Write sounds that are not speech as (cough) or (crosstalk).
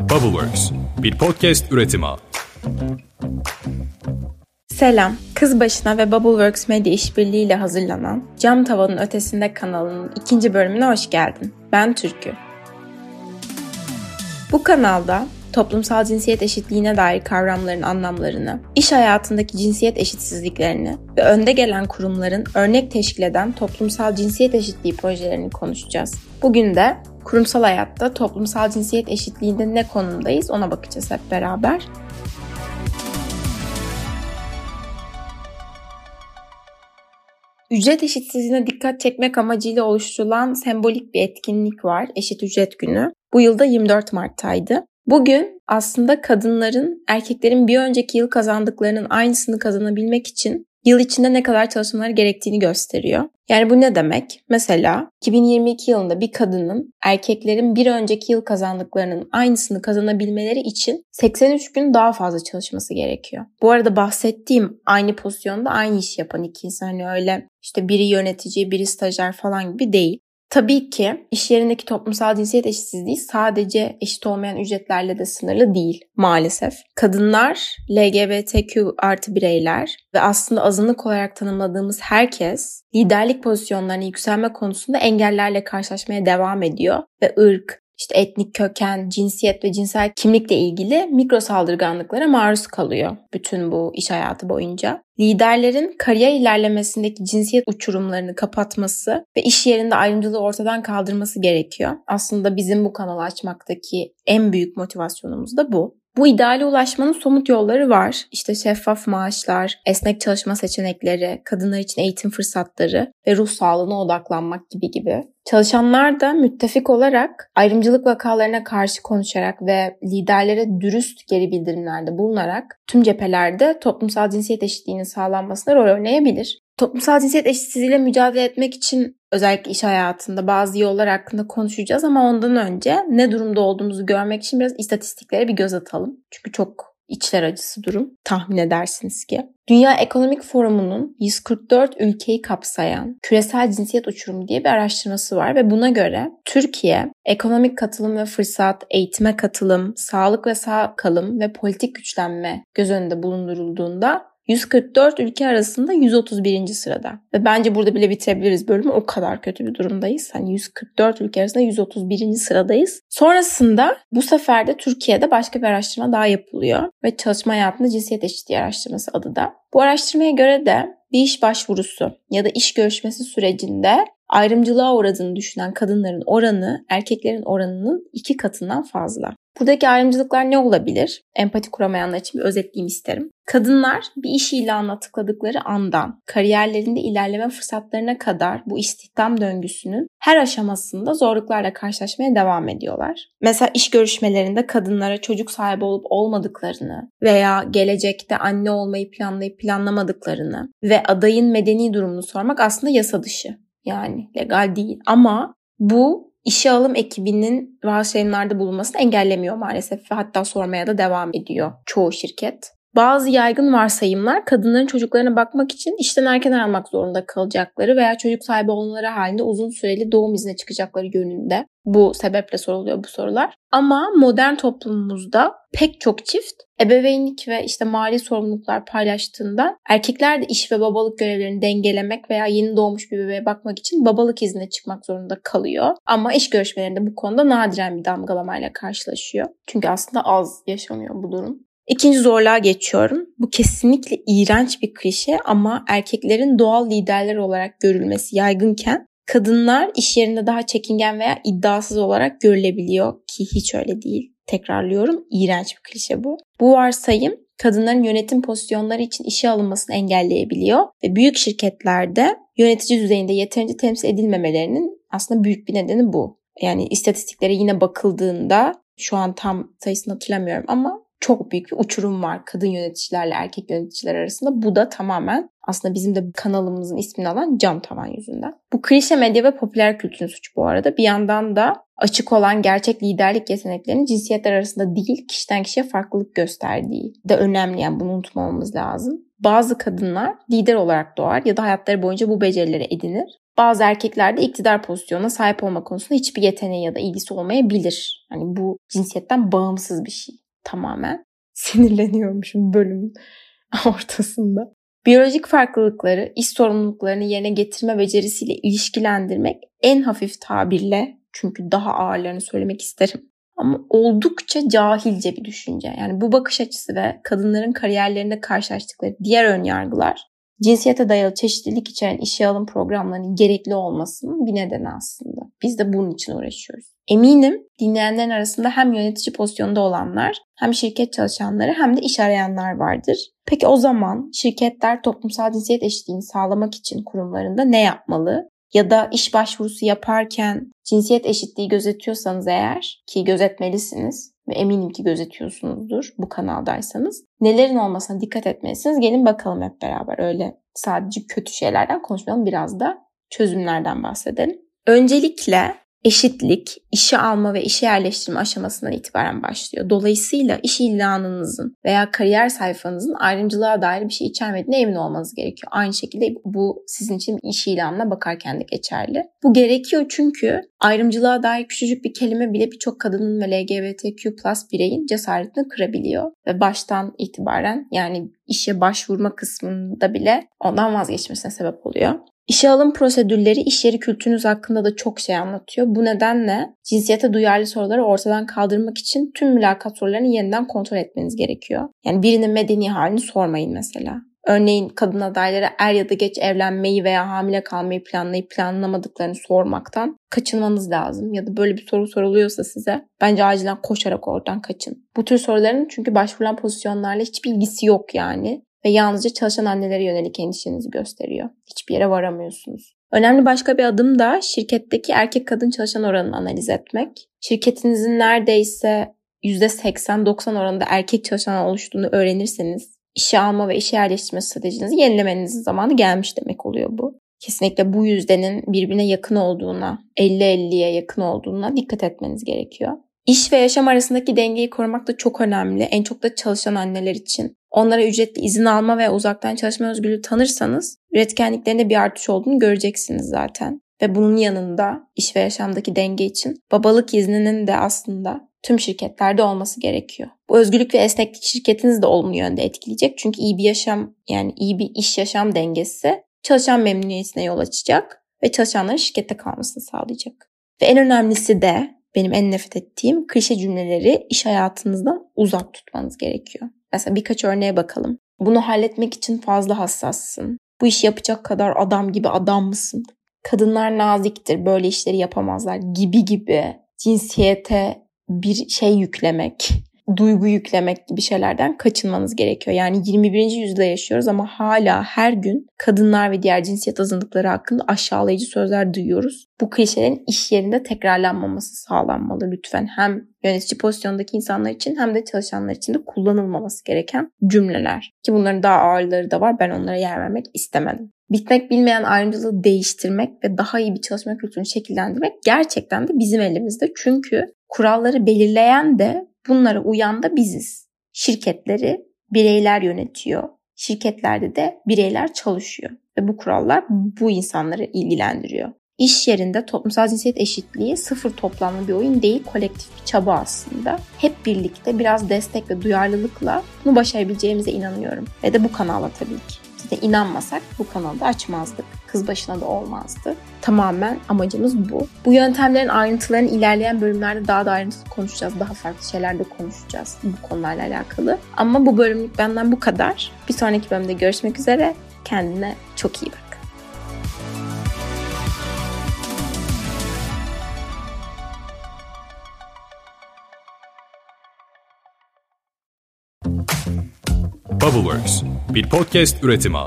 Bubbleworks, bir podcast üretimi. Selam, Kız Başına ve Bubbleworks Medya İşbirliği ile hazırlanan Cam Tavanın Ötesinde kanalının ikinci bölümüne hoş geldin. Ben Türkü. Bu kanalda toplumsal cinsiyet eşitliğine dair kavramların anlamlarını, iş hayatındaki cinsiyet eşitsizliklerini ve önde gelen kurumların örnek teşkil eden toplumsal cinsiyet eşitliği projelerini konuşacağız. Bugün de kurumsal hayatta toplumsal cinsiyet eşitliğinde ne konumdayız ona bakacağız hep beraber. Ücret eşitsizliğine dikkat çekmek amacıyla oluşturulan sembolik bir etkinlik var. Eşit Ücret Günü. Bu yılda 24 Mart'taydı. Bugün aslında kadınların erkeklerin bir önceki yıl kazandıklarının aynısını kazanabilmek için yıl içinde ne kadar çalışmaları gerektiğini gösteriyor. Yani bu ne demek? Mesela 2022 yılında bir kadının erkeklerin bir önceki yıl kazandıklarının aynısını kazanabilmeleri için 83 gün daha fazla çalışması gerekiyor. Bu arada bahsettiğim aynı pozisyonda aynı iş yapan iki insan hani öyle işte biri yönetici, biri stajyer falan gibi değil. Tabii ki iş yerindeki toplumsal cinsiyet eşitsizliği sadece eşit olmayan ücretlerle de sınırlı değil maalesef. Kadınlar, LGBTQ artı bireyler ve aslında azınlık olarak tanımladığımız herkes liderlik pozisyonlarına yükselme konusunda engellerle karşılaşmaya devam ediyor ve ırk, işte etnik köken, cinsiyet ve cinsel kimlikle ilgili mikro saldırganlıklara maruz kalıyor bütün bu iş hayatı boyunca. Liderlerin kariyer ilerlemesindeki cinsiyet uçurumlarını kapatması ve iş yerinde ayrımcılığı ortadan kaldırması gerekiyor. Aslında bizim bu kanalı açmaktaki en büyük motivasyonumuz da bu. Bu ideale ulaşmanın somut yolları var. İşte şeffaf maaşlar, esnek çalışma seçenekleri, kadınlar için eğitim fırsatları ve ruh sağlığına odaklanmak gibi gibi. Çalışanlar da müttefik olarak ayrımcılık vakalarına karşı konuşarak ve liderlere dürüst geri bildirimlerde bulunarak tüm cephelerde toplumsal cinsiyet eşitliğinin sağlanmasına rol oynayabilir. Toplumsal cinsiyet eşitsizliğiyle mücadele etmek için özellikle iş hayatında bazı yollar hakkında konuşacağız ama ondan önce ne durumda olduğumuzu görmek için biraz istatistiklere bir göz atalım. Çünkü çok içler acısı durum tahmin edersiniz ki. Dünya Ekonomik Forumu'nun 144 ülkeyi kapsayan küresel cinsiyet uçurumu diye bir araştırması var ve buna göre Türkiye ekonomik katılım ve fırsat, eğitime katılım, sağlık ve sağ kalım ve politik güçlenme göz önünde bulundurulduğunda 144 ülke arasında 131. sırada. Ve bence burada bile bitirebiliriz bölümü. O kadar kötü bir durumdayız. Hani 144 ülke arasında 131. sıradayız. Sonrasında bu sefer de Türkiye'de başka bir araştırma daha yapılıyor. Ve çalışma hayatında cinsiyet eşitliği araştırması adı da. Bu araştırmaya göre de bir iş başvurusu ya da iş görüşmesi sürecinde ayrımcılığa uğradığını düşünen kadınların oranı erkeklerin oranının iki katından fazla. Buradaki ayrımcılıklar ne olabilir? Empati kuramayanlar için bir özetleyeyim isterim. Kadınlar bir iş ilanına tıkladıkları andan kariyerlerinde ilerleme fırsatlarına kadar bu istihdam döngüsünün her aşamasında zorluklarla karşılaşmaya devam ediyorlar. Mesela iş görüşmelerinde kadınlara çocuk sahibi olup olmadıklarını veya gelecekte anne olmayı planlayıp planlamadıklarını ve adayın medeni durumunu sormak aslında yasa dışı. Yani legal değil ama bu işe alım ekibinin varsayımlarda bulunmasını engellemiyor maalesef ve hatta sormaya da devam ediyor çoğu şirket. Bazı yaygın varsayımlar kadınların çocuklarına bakmak için işten erken ayrılmak zorunda kalacakları veya çocuk sahibi olmaları halinde uzun süreli doğum izine çıkacakları yönünde. Bu sebeple soruluyor bu sorular. Ama modern toplumumuzda pek çok çift ebeveynlik ve işte mali sorumluluklar paylaştığında erkekler de iş ve babalık görevlerini dengelemek veya yeni doğmuş bir bebeğe bakmak için babalık iznine çıkmak zorunda kalıyor. Ama iş görüşmelerinde bu konuda nadiren bir damgalamayla karşılaşıyor. Çünkü aslında az yaşanıyor bu durum. İkinci zorluğa geçiyorum. Bu kesinlikle iğrenç bir klişe ama erkeklerin doğal liderler olarak görülmesi yaygınken kadınlar iş yerinde daha çekingen veya iddiasız olarak görülebiliyor ki hiç öyle değil. Tekrarlıyorum, iğrenç bir klişe bu. Bu varsayım kadınların yönetim pozisyonları için işe alınmasını engelleyebiliyor ve büyük şirketlerde yönetici düzeyinde yeterince temsil edilmemelerinin aslında büyük bir nedeni bu. Yani istatistiklere yine bakıldığında şu an tam sayısını hatırlamıyorum ama çok büyük bir uçurum var kadın yöneticilerle erkek yöneticiler arasında. Bu da tamamen aslında bizim de kanalımızın ismini alan cam tavan yüzünden. Bu klişe medya ve popüler kültürün suçu bu arada. Bir yandan da açık olan gerçek liderlik yeteneklerinin cinsiyetler arasında değil kişiden kişiye farklılık gösterdiği de önemli. Yani bunu unutmamamız lazım. Bazı kadınlar lider olarak doğar ya da hayatları boyunca bu becerileri edinir. Bazı erkeklerde iktidar pozisyonuna sahip olma konusunda hiçbir yeteneği ya da ilgisi olmayabilir. Hani bu cinsiyetten bağımsız bir şey tamamen. (laughs) Sinirleniyormuşum bölümün (laughs) ortasında. Biyolojik farklılıkları, iş sorumluluklarını yerine getirme becerisiyle ilişkilendirmek en hafif tabirle çünkü daha ağırlarını söylemek isterim. Ama oldukça cahilce bir düşünce. Yani bu bakış açısı ve kadınların kariyerlerinde karşılaştıkları diğer önyargılar cinsiyete dayalı çeşitlilik içeren işe alım programlarının gerekli olmasının bir nedeni aslında. Biz de bunun için uğraşıyoruz. Eminim dinleyenlerin arasında hem yönetici pozisyonda olanlar, hem şirket çalışanları hem de iş arayanlar vardır. Peki o zaman şirketler toplumsal cinsiyet eşitliğini sağlamak için kurumlarında ne yapmalı? Ya da iş başvurusu yaparken cinsiyet eşitliği gözetiyorsanız eğer ki gözetmelisiniz ve eminim ki gözetiyorsunuzdur bu kanaldaysanız. Nelerin olmasına dikkat etmelisiniz. Gelin bakalım hep beraber öyle sadece kötü şeylerden konuşmayalım biraz da çözümlerden bahsedelim. Öncelikle eşitlik işe alma ve işe yerleştirme aşamasından itibaren başlıyor. Dolayısıyla iş ilanınızın veya kariyer sayfanızın ayrımcılığa dair bir şey içermediğine emin olmanız gerekiyor. Aynı şekilde bu sizin için iş ilanına bakarken de geçerli. Bu gerekiyor çünkü ayrımcılığa dair küçücük bir kelime bile birçok kadının ve LGBTQ plus bireyin cesaretini kırabiliyor. Ve baştan itibaren yani işe başvurma kısmında bile ondan vazgeçmesine sebep oluyor. İşe alım prosedürleri iş yeri kültürünüz hakkında da çok şey anlatıyor. Bu nedenle cinsiyete duyarlı soruları ortadan kaldırmak için tüm mülakat sorularını yeniden kontrol etmeniz gerekiyor. Yani birinin medeni halini sormayın mesela. Örneğin kadın adaylara er ya da geç evlenmeyi veya hamile kalmayı planlayıp planlamadıklarını sormaktan kaçınmanız lazım. Ya da böyle bir soru soruluyorsa size bence acilen koşarak oradan kaçın. Bu tür soruların çünkü başvurulan pozisyonlarla hiçbir ilgisi yok yani ve yalnızca çalışan annelere yönelik endişenizi gösteriyor. Hiçbir yere varamıyorsunuz. Önemli başka bir adım da şirketteki erkek kadın çalışan oranını analiz etmek. Şirketinizin neredeyse %80-90 oranında erkek çalışan oluştuğunu öğrenirseniz işe alma ve işe yerleştirme stratejinizi yenilemenizin zamanı gelmiş demek oluyor bu. Kesinlikle bu yüzdenin birbirine yakın olduğuna, 50-50'ye yakın olduğuna dikkat etmeniz gerekiyor. İş ve yaşam arasındaki dengeyi korumak da çok önemli. En çok da çalışan anneler için. Onlara ücretli izin alma ve uzaktan çalışma özgürlüğü tanırsanız üretkenliklerinde bir artış olduğunu göreceksiniz zaten. Ve bunun yanında iş ve yaşamdaki denge için babalık izninin de aslında tüm şirketlerde olması gerekiyor. Bu özgürlük ve esneklik şirketinizi de olumlu yönde etkileyecek. Çünkü iyi bir yaşam yani iyi bir iş yaşam dengesi çalışan memnuniyetine yol açacak ve çalışanların şirkette kalmasını sağlayacak. Ve en önemlisi de benim en nefret ettiğim klişe cümleleri iş hayatınızdan uzak tutmanız gerekiyor. Mesela birkaç örneğe bakalım. Bunu halletmek için fazla hassassın. Bu işi yapacak kadar adam gibi adam mısın? Kadınlar naziktir, böyle işleri yapamazlar gibi gibi cinsiyete bir şey yüklemek duygu yüklemek gibi şeylerden kaçınmanız gerekiyor. Yani 21. yüzyılda yaşıyoruz ama hala her gün kadınlar ve diğer cinsiyet azınlıkları hakkında aşağılayıcı sözler duyuyoruz. Bu klişelerin iş yerinde tekrarlanmaması sağlanmalı lütfen. Hem yönetici pozisyondaki insanlar için hem de çalışanlar için de kullanılmaması gereken cümleler. Ki bunların daha ağırları da var. Ben onlara yer vermek istemedim. Bitmek bilmeyen ayrımcılığı değiştirmek ve daha iyi bir çalışma kültürünü şekillendirmek gerçekten de bizim elimizde. Çünkü kuralları belirleyen de Bunlara uyan da biziz. Şirketleri bireyler yönetiyor. Şirketlerde de bireyler çalışıyor. Ve bu kurallar bu insanları ilgilendiriyor. İş yerinde toplumsal cinsiyet eşitliği sıfır toplamlı bir oyun değil, kolektif bir çaba aslında. Hep birlikte biraz destek ve duyarlılıkla bunu başarabileceğimize inanıyorum. Ve de bu kanala tabii ki de inanmasak bu kanalı da açmazdık. Kız başına da olmazdı. Tamamen amacımız bu. Bu yöntemlerin ayrıntılarını ilerleyen bölümlerde daha da ayrıntılı konuşacağız. Daha farklı şeyler de konuşacağız bu konularla alakalı. Ama bu bölümlük benden bu kadar. Bir sonraki bölümde görüşmek üzere. Kendine çok iyi bak. Bubbleworks bir podcast üretimi.